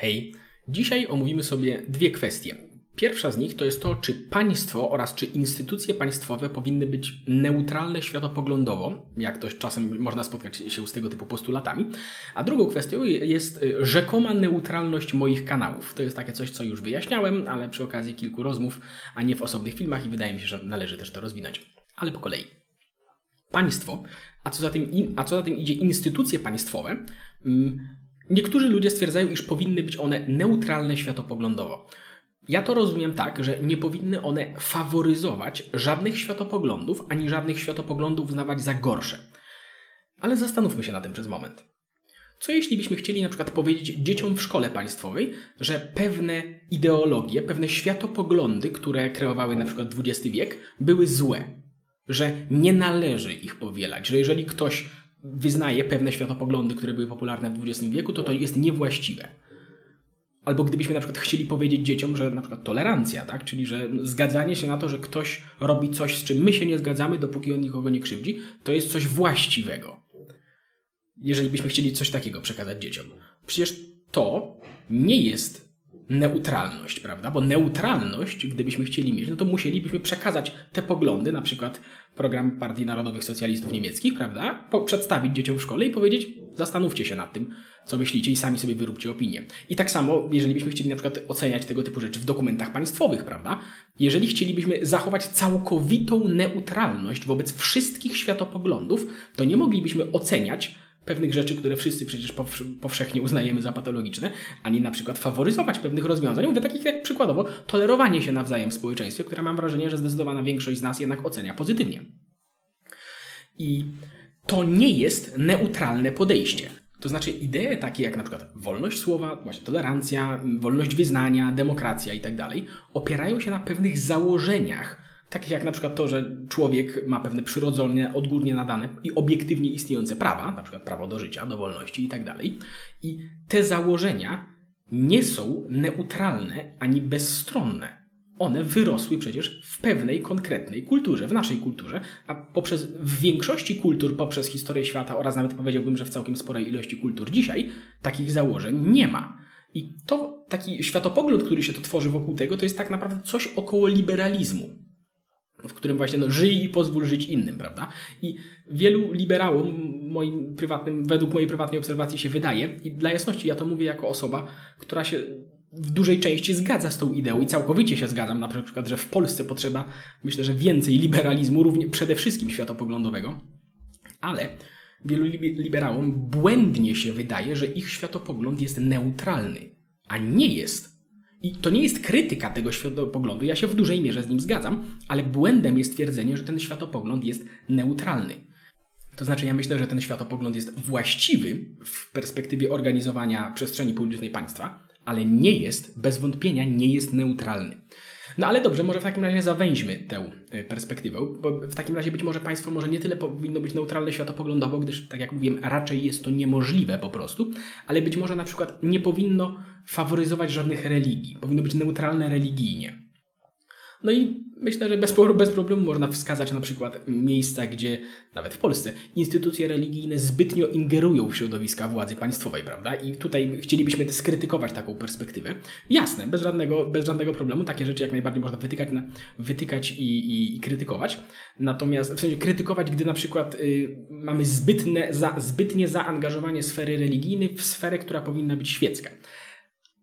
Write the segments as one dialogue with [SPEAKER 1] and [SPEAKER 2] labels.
[SPEAKER 1] Hej, dzisiaj omówimy sobie dwie kwestie. Pierwsza z nich to jest to, czy państwo oraz czy instytucje państwowe powinny być neutralne światopoglądowo, jak to czasem można spotkać się z tego typu postulatami. A drugą kwestią jest y, rzekoma neutralność moich kanałów. To jest takie coś, co już wyjaśniałem, ale przy okazji kilku rozmów, a nie w osobnych filmach i wydaje mi się, że należy też to rozwinąć. Ale po kolei. Państwo, a co za tym, a co za tym idzie instytucje państwowe, mm, niektórzy ludzie stwierdzają, iż powinny być one neutralne światopoglądowo. Ja to rozumiem tak, że nie powinny one faworyzować żadnych światopoglądów, ani żadnych światopoglądów uznawać za gorsze. Ale zastanówmy się na tym przez moment. Co jeśli byśmy chcieli na przykład powiedzieć dzieciom w szkole państwowej, że pewne ideologie, pewne światopoglądy, które kreowały na przykład XX wiek, były złe, że nie należy ich powielać, że jeżeli ktoś wyznaje pewne światopoglądy, które były popularne w XX wieku, to to jest niewłaściwe. Albo gdybyśmy na przykład chcieli powiedzieć dzieciom, że na przykład tolerancja, tak? czyli że zgadzanie się na to, że ktoś robi coś, z czym my się nie zgadzamy, dopóki on nikogo nie krzywdzi, to jest coś właściwego. Jeżeli byśmy chcieli coś takiego przekazać dzieciom. Przecież to nie jest neutralność, prawda? Bo neutralność, gdybyśmy chcieli mieć, no to musielibyśmy przekazać te poglądy, na przykład program Partii Narodowych Socjalistów Niemieckich, prawda? Po, przedstawić dzieciom w szkole i powiedzieć, zastanówcie się nad tym, co myślicie i sami sobie wyróbcie opinię. I tak samo, jeżeli byśmy chcieli na przykład oceniać tego typu rzeczy w dokumentach państwowych, prawda? Jeżeli chcielibyśmy zachować całkowitą neutralność wobec wszystkich światopoglądów, to nie moglibyśmy oceniać pewnych rzeczy, które wszyscy przecież powszechnie uznajemy za patologiczne, ani na przykład faworyzować pewnych rozwiązań. Mówię takich jak przykładowo tolerowanie się nawzajem w społeczeństwie, które mam wrażenie, że zdecydowana większość z nas jednak ocenia pozytywnie. I to nie jest neutralne podejście. To znaczy idee takie jak na przykład wolność słowa, właśnie tolerancja, wolność wyznania, demokracja itd. Tak opierają się na pewnych założeniach, takich jak na przykład to, że człowiek ma pewne przyrodzone, odgórnie nadane i obiektywnie istniejące prawa, na przykład prawo do życia, do wolności itd. Tak I te założenia nie są neutralne ani bezstronne one wyrosły przecież w pewnej konkretnej kulturze, w naszej kulturze, a poprzez w większości kultur poprzez historię świata oraz nawet powiedziałbym, że w całkiem sporej ilości kultur dzisiaj takich założeń nie ma. I to taki światopogląd, który się to tworzy wokół tego, to jest tak naprawdę coś około liberalizmu w którym właśnie no, żyj i pozwól żyć innym, prawda? I wielu liberałom, moim prywatnym, według mojej prywatnej obserwacji się wydaje, i dla jasności ja to mówię jako osoba, która się w dużej części zgadza z tą ideą i całkowicie się zgadzam na przykład, że w Polsce potrzeba, myślę, że więcej liberalizmu, równie przede wszystkim światopoglądowego, ale wielu liberałom błędnie się wydaje, że ich światopogląd jest neutralny, a nie jest. I to nie jest krytyka tego światopoglądu, ja się w dużej mierze z nim zgadzam, ale błędem jest twierdzenie, że ten światopogląd jest neutralny. To znaczy, ja myślę, że ten światopogląd jest właściwy w perspektywie organizowania przestrzeni publicznej państwa, ale nie jest, bez wątpienia, nie jest neutralny. No ale dobrze, może w takim razie zawęźmy tę e, perspektywę, bo w takim razie być może państwo może nie tyle powinno być neutralne światopoglądowo, gdyż, tak jak mówiłem, raczej jest to niemożliwe po prostu, ale być może na przykład nie powinno faworyzować żadnych religii, powinno być neutralne religijnie. No i myślę, że bez, bez problemu można wskazać na przykład miejsca, gdzie nawet w Polsce instytucje religijne zbytnio ingerują w środowiska władzy państwowej, prawda? I tutaj chcielibyśmy skrytykować taką perspektywę. Jasne, bez żadnego, bez żadnego problemu, takie rzeczy jak najbardziej można wytykać, wytykać i, i, i krytykować. Natomiast w sensie krytykować, gdy na przykład y, mamy zbytne, za, zbytnie zaangażowanie sfery religijnej w sferę, która powinna być świecka.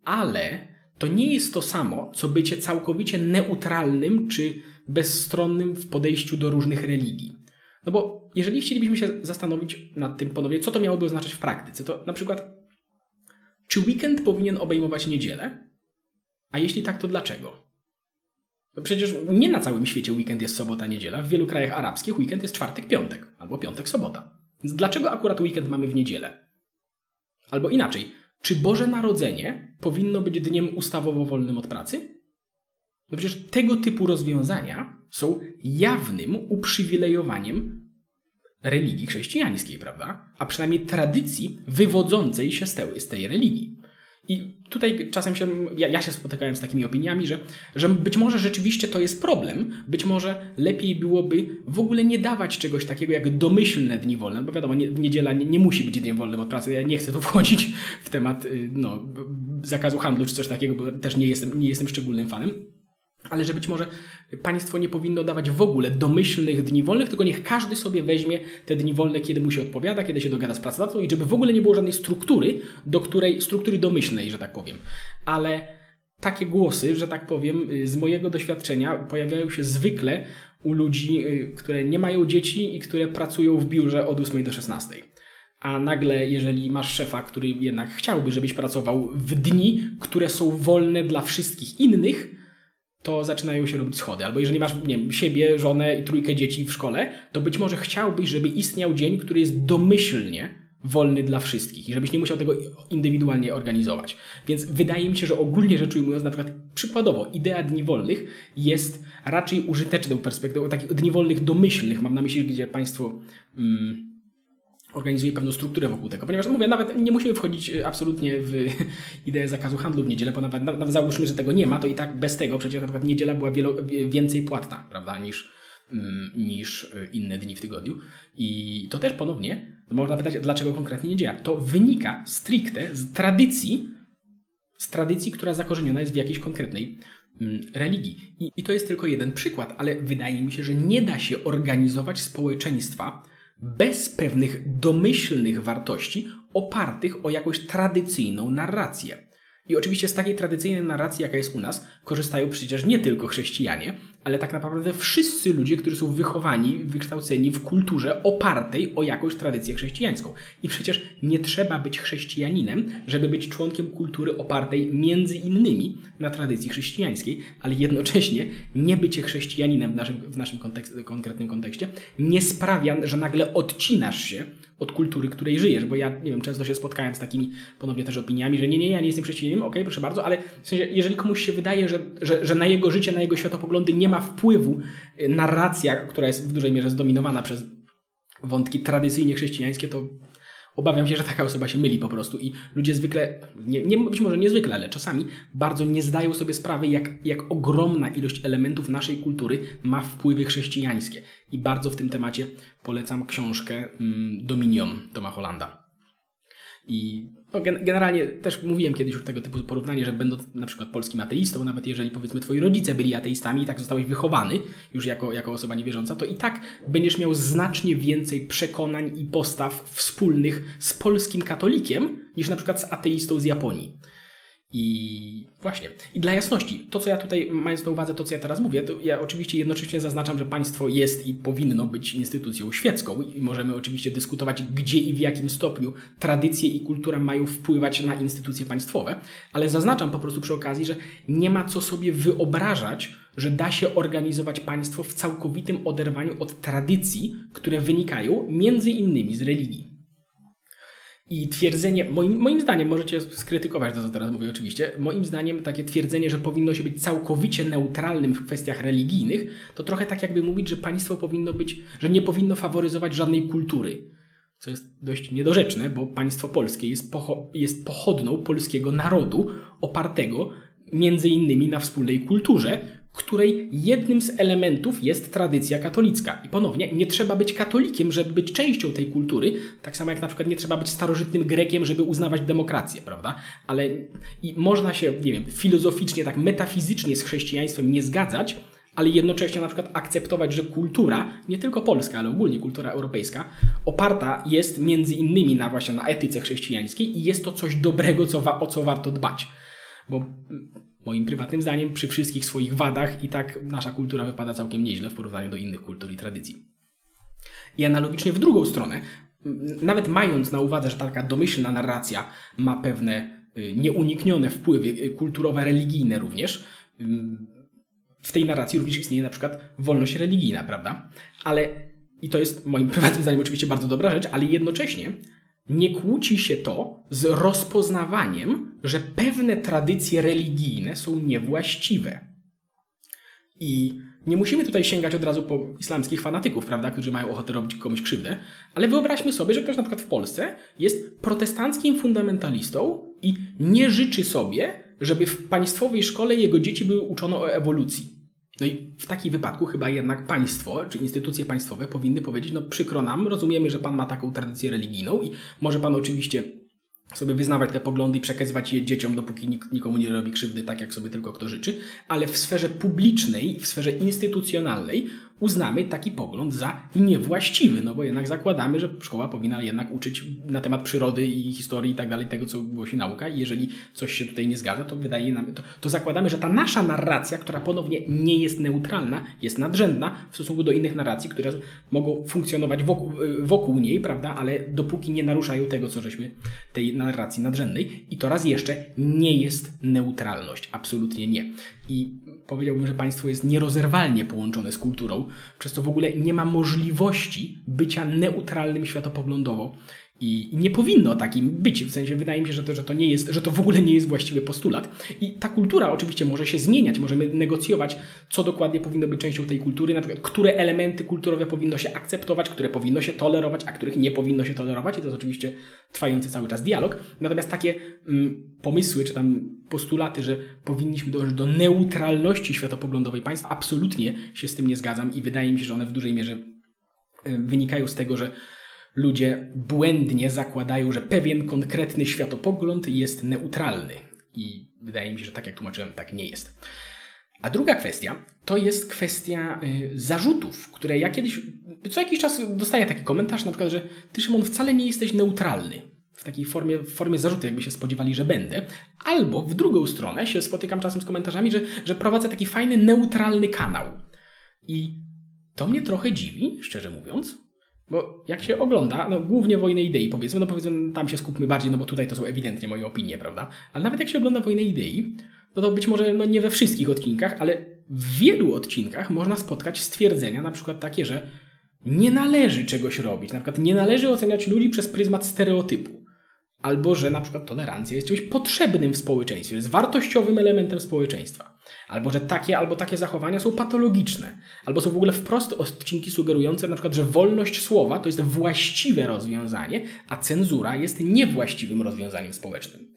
[SPEAKER 1] Ale to nie jest to samo, co bycie całkowicie neutralnym czy bezstronnym w podejściu do różnych religii. No bo jeżeli chcielibyśmy się zastanowić nad tym ponownie, co to miałoby oznaczać w praktyce, to na przykład, czy weekend powinien obejmować niedzielę? A jeśli tak, to dlaczego? No przecież nie na całym świecie weekend jest sobota, niedziela. W wielu krajach arabskich weekend jest czwartek, piątek albo piątek, sobota. Więc dlaczego akurat weekend mamy w niedzielę? Albo inaczej, czy Boże Narodzenie powinno być dniem ustawowo wolnym od pracy? No przecież tego typu rozwiązania są jawnym uprzywilejowaniem religii chrześcijańskiej, prawda? A przynajmniej tradycji wywodzącej się z tej, religii. I tutaj czasem się, ja, ja, się spotykałem z takimi opiniami, że, że być może rzeczywiście to jest problem, być może lepiej byłoby w ogóle nie dawać czegoś takiego jak domyślne dni wolne, bo wiadomo, nie, niedziela nie, nie, musi być dniem wolnym od pracy, ja nie chcę tu wchodzić w temat y, no, zakazu handlu czy coś takiego, bo też nie jestem, nie jestem szczególnym fanem ale że być może państwo nie powinno dawać w ogóle domyślnych dni wolnych, tylko niech każdy sobie weźmie te dni wolne, kiedy mu się odpowiada, kiedy się dogada z pracodawcą i żeby w ogóle nie było żadnej struktury, do której, struktury domyślnej, że tak powiem. Ale takie głosy, że tak powiem, z mojego doświadczenia pojawiają się zwykle u ludzi, y, które nie mają dzieci i które pracują w biurze od 8 do 16. A nagle, jeżeli masz szefa, który jednak chciałby, żebyś pracował w dni, które są wolne dla wszystkich innych, to zaczynają się robić schody. Albo jeżeli masz, nie wiem, siebie, żonę i trójkę dzieci w szkole, to być może chciałbyś, żeby istniał dzień, który jest domyślnie wolny dla wszystkich i żebyś nie musiał tego indywidualnie organizować. Więc wydaje mi się, że ogólnie rzecz ujmując, na przykład przykładowo, idea dni wolnych jest raczej użyteczną perspektywą takich dni wolnych domyślnych, mam na myśli, gdzie państwo... Mm, organizuje pewną strukturę wokół tego. Ponieważ mówię, nawet nie musimy wchodzić e, absolutnie w ideę zakazu handlu w niedzielę, bo nawet, nawet załóżmy, że tego nie ma, to i tak bez tego przecież na przykład niedziela była wielo, więcej płatna, prawda, niż, mm, niż e, inne dni w tygodniu. I to też ponownie, można pytać, dlaczego konkretnie niedziela. To wynika stricte z tradycji, z tradycji, która zakorzeniona jest w jakiejś konkretnej mm, religii. I, I to jest tylko jeden przykład, ale wydaje mi się, że nie da się organizować społeczeństwa, bez pewnych domyślnych wartości opartych o jakąś tradycyjną narrację. I oczywiście z takiej tradycyjnej narracji, jaka jest u nas, korzystają przecież nie tylko chrześcijanie, ale tak naprawdę wszyscy ludzie, którzy są wychowani, wykształceni w kulturze opartej o jakąś tradycję chrześcijańską. I przecież nie trzeba być chrześcijaninem, żeby być członkiem kultury opartej między innymi na tradycji chrześcijańskiej, ale jednocześnie nie bycie chrześcijaninem w naszym, w naszym kontekst, konkretnym kontekście nie sprawia, że nagle odcinasz się od kultury, której żyjesz, bo ja, nie wiem, często się spotkałem z takimi ponownie też opiniami, że nie, nie, ja nie jestem chrześcijaninem, okej, okay, proszę bardzo, ale w sensie, jeżeli komuś się wydaje, że, że, że na jego życie, na jego światopoglądy nie ma wpływu y, narracja, która jest w dużej mierze zdominowana przez wątki tradycyjnie chrześcijańskie, to obawiam się, że taka osoba się myli po prostu i ludzie zwykle, nie, nie, być może niezwykle, ale czasami bardzo nie zdają sobie sprawy, jak, jak ogromna ilość elementów naszej kultury ma wpływy chrześcijańskie. I bardzo w tym temacie polecam książkę mm, Dominion Toma Hollanda. I no, generalnie też mówiłem kiedyś już tego typu porównanie, że będąc na przykład polskim ateistą, nawet jeżeli powiedzmy twoi rodzice byli ateistami i tak zostałeś wychowany już jako, jako osoba niewierząca, to i tak będziesz miał znacznie więcej przekonań i postaw wspólnych z polskim katolikiem niż na przykład z ateistą z Japonii. I właśnie. I dla jasności, to co ja tutaj, mając na uwadze to, co ja teraz mówię, to ja oczywiście jednocześnie zaznaczam, że państwo jest i powinno być instytucją świecką i możemy oczywiście dyskutować, gdzie i w jakim stopniu tradycje i kultura mają wpływać na instytucje państwowe, ale zaznaczam po prostu przy okazji, że nie ma co sobie wyobrażać, że da się organizować państwo w całkowitym oderwaniu od tradycji, które wynikają między innymi z religii. I twierdzenie, moim, moim zdaniem, możecie skrytykować to, co teraz mówię oczywiście, moim zdaniem takie twierdzenie, że powinno się być całkowicie neutralnym w kwestiach religijnych, to trochę tak jakby mówić, że państwo powinno być, że nie powinno faworyzować żadnej kultury. Co jest dość niedorzeczne, bo państwo polskie jest, pocho jest pochodną polskiego narodu opartego między innymi na wspólnej kulturze, której jednym z elementów jest tradycja katolicka. I ponownie, nie trzeba być katolikiem, żeby być częścią tej kultury, tak samo jak na przykład nie trzeba być starożytnym Grekiem, żeby uznawać demokrację, prawda? Ale i można się, nie wiem, filozoficznie, tak metafizycznie z chrześcijaństwem nie zgadzać, ale jednocześnie na przykład akceptować, że kultura, nie tylko polska, ale ogólnie kultura europejska, oparta jest między innymi na właśnie na etyce chrześcijańskiej i jest to coś dobrego, co, o co warto dbać. Bo moim prywatnym zdaniem, przy wszystkich swoich wadach i tak nasza kultura wypada całkiem nieźle w porównaniu do innych kultur i tradycji. I analogicznie w drugą stronę, nawet mając na uwadze, że taka domyślna narracja ma pewne y, nieuniknione wpływy y, kulturowe, religijne również, w tej narracji również istnieje na przykład wolność religijna, prawda? Ale, i to jest moim prywatnym zdaniem oczywiście bardzo dobra rzecz, ale jednocześnie nie kłóci się to z rozpoznawaniem, że pewne tradycje religijne są niewłaściwe. I nie musimy tutaj sięgać od razu po islamskich fanatyków, prawda, którzy mają ochotę robić komuś krzywdę, ale wyobraźmy sobie, że ktoś na przykład w Polsce jest protestanckim fundamentalistą i nie życzy sobie, żeby w państwowej szkole jego dzieci były uczone o ewolucji. No i w takim wypadku chyba jednak państwo, czy instytucje państwowe powinny powiedzieć, no przykro nam, rozumiemy, że pan ma taką tradycję religijną i może pan oczywiście sobie wyznawać te poglądy i przekazywać je dzieciom, dopóki nikt nikomu nie robi krzywdy, tak jak sobie tylko kto życzy, ale w sferze publicznej, w sferze instytucjonalnej uznamy taki pogląd za niewłaściwy, no bo jednak zakładamy, że szkoła powinna jednak uczyć na temat przyrody i historii i tak dalej, tego co głosi nauka. I jeżeli coś się tutaj nie zgadza, to wydaje nam, to, to zakładamy, że ta nasza narracja, która ponownie nie jest neutralna, jest nadrzędna w stosunku do innych narracji, które mogą funkcjonować wokół, wokół niej, prawda, ale dopóki nie naruszają tego, co żeśmy tej narracji nadrzędnej. I to raz jeszcze nie jest neutralność, absolutnie nie. I powiedziałbym, że państwo jest nierozerwalnie połączone z kulturą, przez co w ogóle nie ma możliwości bycia neutralnym światopoglądowo. I nie powinno takim być. W sensie wydaje mi się, że to, że to nie jest, że to w ogóle nie jest właściwy postulat. I ta kultura oczywiście może się zmieniać, możemy negocjować, co dokładnie powinno być częścią tej kultury, na przykład które elementy kulturowe powinno się akceptować, które powinno się tolerować, a których nie powinno się tolerować. I to jest oczywiście trwający cały czas dialog. Natomiast takie mm, pomysły, czy tam postulaty, że powinniśmy dążyć do neutralności światopoglądowej państwa, absolutnie się z tym nie zgadzam i wydaje mi się, że one w dużej mierze y, wynikają z tego, że ludzie błędnie zakładają, że pewien konkretny światopogląd jest neutralny. I wydaje mi się, że tak jak tłumaczyłem, tak nie jest. A druga kwestia to jest kwestia y, zarzutów, które ja kiedyś, co jakiś czas dostaję taki komentarz, na przykład, że ty Szymon wcale nie jesteś neutralny. W takiej formie, w formie zarzutu, jakby się spodziewali, że będę. Albo w drugą stronę się spotykam czasem z komentarzami, że, że prowadzę taki fajny, neutralny kanał. I to mnie trochę dziwi, szczerze mówiąc, bo jak się ogląda, no głównie Wojnę Idei powiedzmy, no powiedzmy tam się skupmy bardziej, no bo tutaj to są ewidentnie moje opinie, prawda? Ale nawet jak się ogląda Wojnę Idei, no to być może no nie we wszystkich odcinkach, ale w wielu odcinkach można spotkać stwierdzenia, na przykład takie, że nie należy czegoś robić. Na przykład nie należy oceniać ludzi przez pryzmat stereotypu. Albo że na przykład tolerancja jest czymś potrzebnym w społeczeństwie, jest wartościowym elementem społeczeństwa. Albo że takie albo takie zachowania są patologiczne. Albo są w ogóle wprost odcinki sugerujące na przykład, że wolność słowa to jest właściwe rozwiązanie, a cenzura jest niewłaściwym rozwiązaniem społecznym.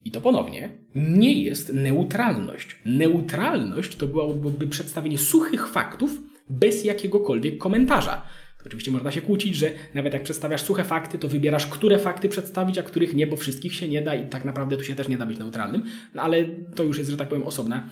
[SPEAKER 1] I to ponownie nie jest neutralność. Neutralność to byłoby przedstawienie suchych faktów bez jakiegokolwiek komentarza. Oczywiście można się kłócić, że nawet jak przedstawiasz suche fakty, to wybierasz, które fakty przedstawić, a których nie, bo wszystkich się nie da i tak naprawdę tu się też nie da być neutralnym, no ale to już jest, że tak powiem, osobna,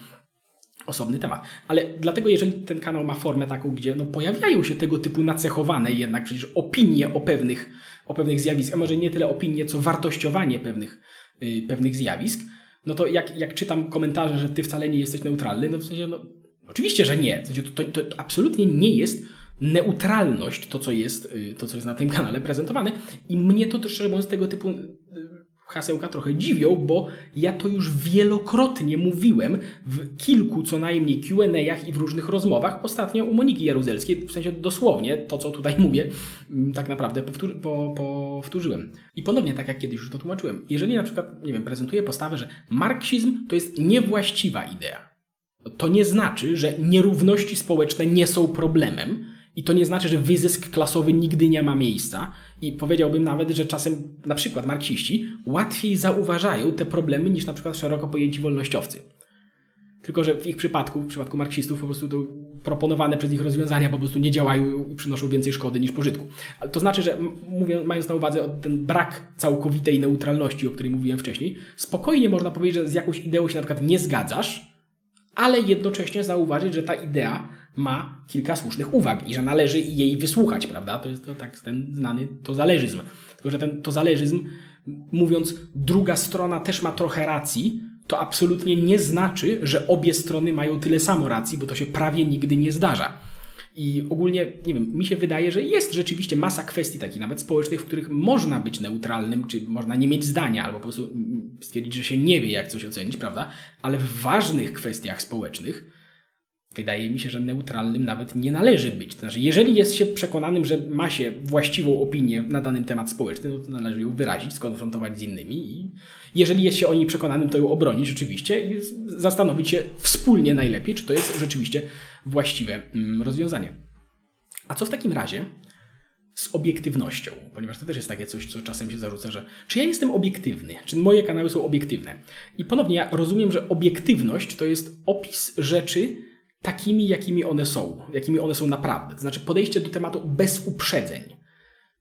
[SPEAKER 1] osobny temat. Ale dlatego, jeżeli ten kanał ma formę taką, gdzie no, pojawiają się tego typu nacechowane jednak przecież opinie o pewnych, o pewnych zjawiskach, a może nie tyle opinie, co wartościowanie pewnych, yy, pewnych zjawisk, no to jak, jak czytam komentarze, że ty wcale nie jesteś neutralny, no w sensie, no oczywiście, że nie. W sensie to, to, to absolutnie nie jest neutralność, to co jest, y, to co jest na tym kanale prezentowane. I mnie to też, z tego typu y, hasełka trochę dziwią, bo ja to już wielokrotnie mówiłem w kilku co najmniej Q&A'ach i w różnych rozmowach. Ostatnio u Moniki Jaruzelskiej, w sensie dosłownie to, co tutaj mówię, mm, tak naprawdę powtór po, powtórzyłem. I ponownie, tak jak kiedyś już to tłumaczyłem, jeżeli na przykład, nie wiem, prezentuję postawę, że marksizm to jest niewłaściwa idea, to nie znaczy, że nierówności społeczne nie są problemem, i to nie znaczy, że wyzysk klasowy nigdy nie ma miejsca. I powiedziałbym nawet, że czasem na przykład marksiści łatwiej zauważają te problemy niż na przykład szeroko pojęci wolnościowcy. Tylko, że w ich przypadku, w przypadku marksistów, po prostu to proponowane przez nich rozwiązania po prostu nie działają i przynoszą więcej szkody niż pożytku. To znaczy, że mówię, mając na uwadze ten brak całkowitej neutralności, o której mówiłem wcześniej, spokojnie można powiedzieć, że z jakąś ideą się na przykład nie zgadzasz, ale jednocześnie zauważyć, że ta idea ma kilka słusznych uwag i że należy jej wysłuchać, prawda? To jest to tak ten znany tozależyzm. Tylko, że ten tozależyzm, mówiąc, druga strona też ma trochę racji, to absolutnie nie znaczy, że obie strony mają tyle samo racji, bo to się prawie nigdy nie zdarza. I ogólnie, nie wiem, mi się wydaje, że jest rzeczywiście masa kwestii takich, nawet społecznych, w których można być neutralnym, czy można nie mieć zdania, albo po prostu stwierdzić, że się nie wie, jak coś ocenić, prawda? Ale w ważnych kwestiach społecznych, wydaje mi się, że neutralnym nawet nie należy być. To znaczy, jeżeli jest się przekonanym, że ma się właściwą opinię na dany temat społeczny, no to należy ją wyrazić, skonfrontować z innymi i jeżeli jest się o niej przekonanym, to ją obronić rzeczywiście i zastanowić się wspólnie najlepiej, czy to jest rzeczywiście właściwe mm, rozwiązanie. A co w takim razie z obiektywnością, ponieważ to też jest takie coś, co czasem się zarzuca, że czy ja jestem obiektywny, czy moje kanały są obiektywne. I ponownie ja rozumiem, że obiektywność to jest opis rzeczy takimi, jakimi one są, jakimi one są naprawdę. To znaczy podejście do tematu bez uprzedzeń.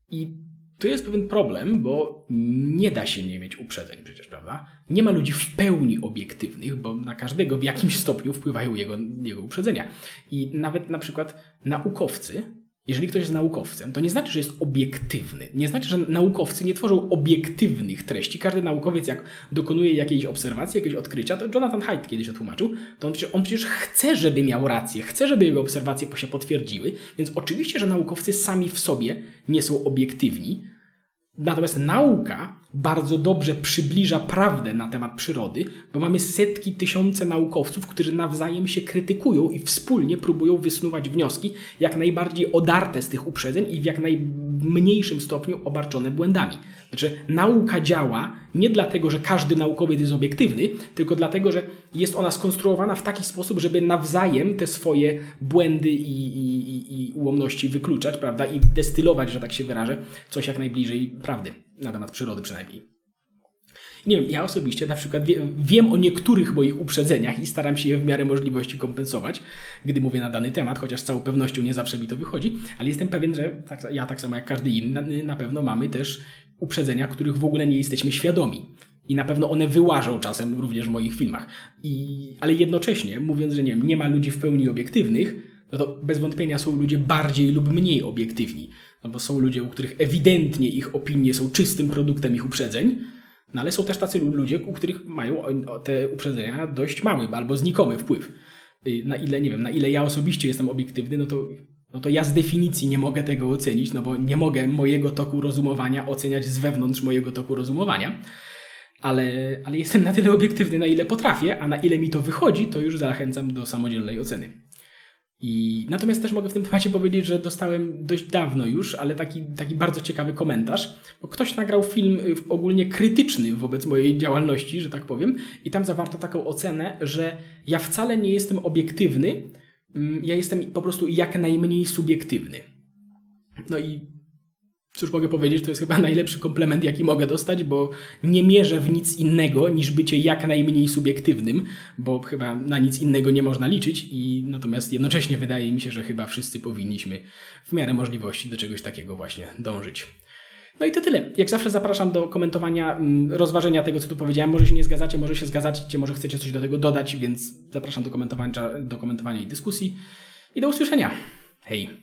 [SPEAKER 1] I tu jest pewien problem, bo nie da się nie mieć uprzedzeń przecież, prawda? Nie ma ludzi w pełni obiektywnych, bo na każdego w jakimś stopniu wpływają jego, jego uprzedzenia. I nawet na przykład naukowcy jeżeli ktoś jest naukowcem, to nie znaczy, że jest obiektywny. Nie znaczy, że naukowcy nie tworzą obiektywnych treści. Każdy naukowiec, jak dokonuje jakiejś obserwacji, jakiegoś odkrycia, to Jonathan Haidt kiedyś to tłumaczył, to on przecież, on przecież chce, żeby miał rację, chce, żeby jego obserwacje się potwierdziły, więc oczywiście, że naukowcy sami w sobie nie są obiektywni, Natomiast nauka bardzo dobrze przybliża prawdę na temat przyrody, bo mamy setki, tysiące naukowców, którzy nawzajem się krytykują i wspólnie próbują wysnuwać wnioski jak najbardziej odarte z tych uprzedzeń i w jak najmniejszym stopniu obarczone błędami. Znaczy, nauka działa nie dlatego, że każdy naukowiec jest obiektywny, tylko dlatego, że jest ona skonstruowana w taki sposób, żeby nawzajem te swoje błędy i, i, i ułomności wykluczać, prawda, i destylować, że tak się wyrażę, coś jak najbliżej prawdy, na temat przyrody przynajmniej. Nie wiem, ja osobiście na przykład wie, wiem o niektórych moich uprzedzeniach i staram się je w miarę możliwości kompensować, gdy mówię na dany temat, chociaż z całą pewnością nie zawsze mi to wychodzi, ale jestem pewien, że tak, ja tak samo jak każdy inny na pewno mamy też uprzedzenia, których w ogóle nie jesteśmy świadomi. I na pewno one wyłażą czasem również w moich filmach. I, ale jednocześnie, mówiąc, że nie, nie ma ludzi w pełni obiektywnych, no to bez wątpienia są ludzie bardziej lub mniej obiektywni. No bo są ludzie, u których ewidentnie ich opinie są czystym produktem ich uprzedzeń, no ale są też tacy ludzie, u których mają te uprzedzenia dość mały albo znikomy wpływ. Y, na ile, nie wiem, na ile ja osobiście jestem obiektywny, no to no to ja z definicji nie mogę tego ocenić, no bo nie mogę mojego toku rozumowania oceniać z wewnątrz mojego toku rozumowania. Ale, ale jestem na tyle obiektywny, na ile potrafię, a na ile mi to wychodzi, to już zachęcam do samodzielnej oceny. I natomiast też mogę w tym temacie powiedzieć, że dostałem dość dawno już, ale taki, taki bardzo ciekawy komentarz, bo ktoś nagrał film y, ogólnie krytyczny wobec mojej działalności, że tak powiem, i tam zawarto taką ocenę, że ja wcale nie jestem obiektywny, Mm, ja jestem po prostu jak najmniej subiektywny. No i cóż mogę powiedzieć, to jest chyba najlepszy komplement, jaki mogę dostać, bo nie mierzę w nic innego niż bycie jak najmniej subiektywnym, bo chyba na nic innego nie można liczyć i natomiast jednocześnie wydaje mi się, że chyba wszyscy powinniśmy w miarę możliwości do czegoś takiego właśnie dążyć. No i to tyle. Jak zawsze zapraszam do komentowania, mm, rozważenia tego, co tu powiedziałem. Może się nie zgadzacie, może się zgadzacie, może chcecie coś do tego dodać, więc zapraszam do komentowania, do komentowania i dyskusji. I do usłyszenia. Hej!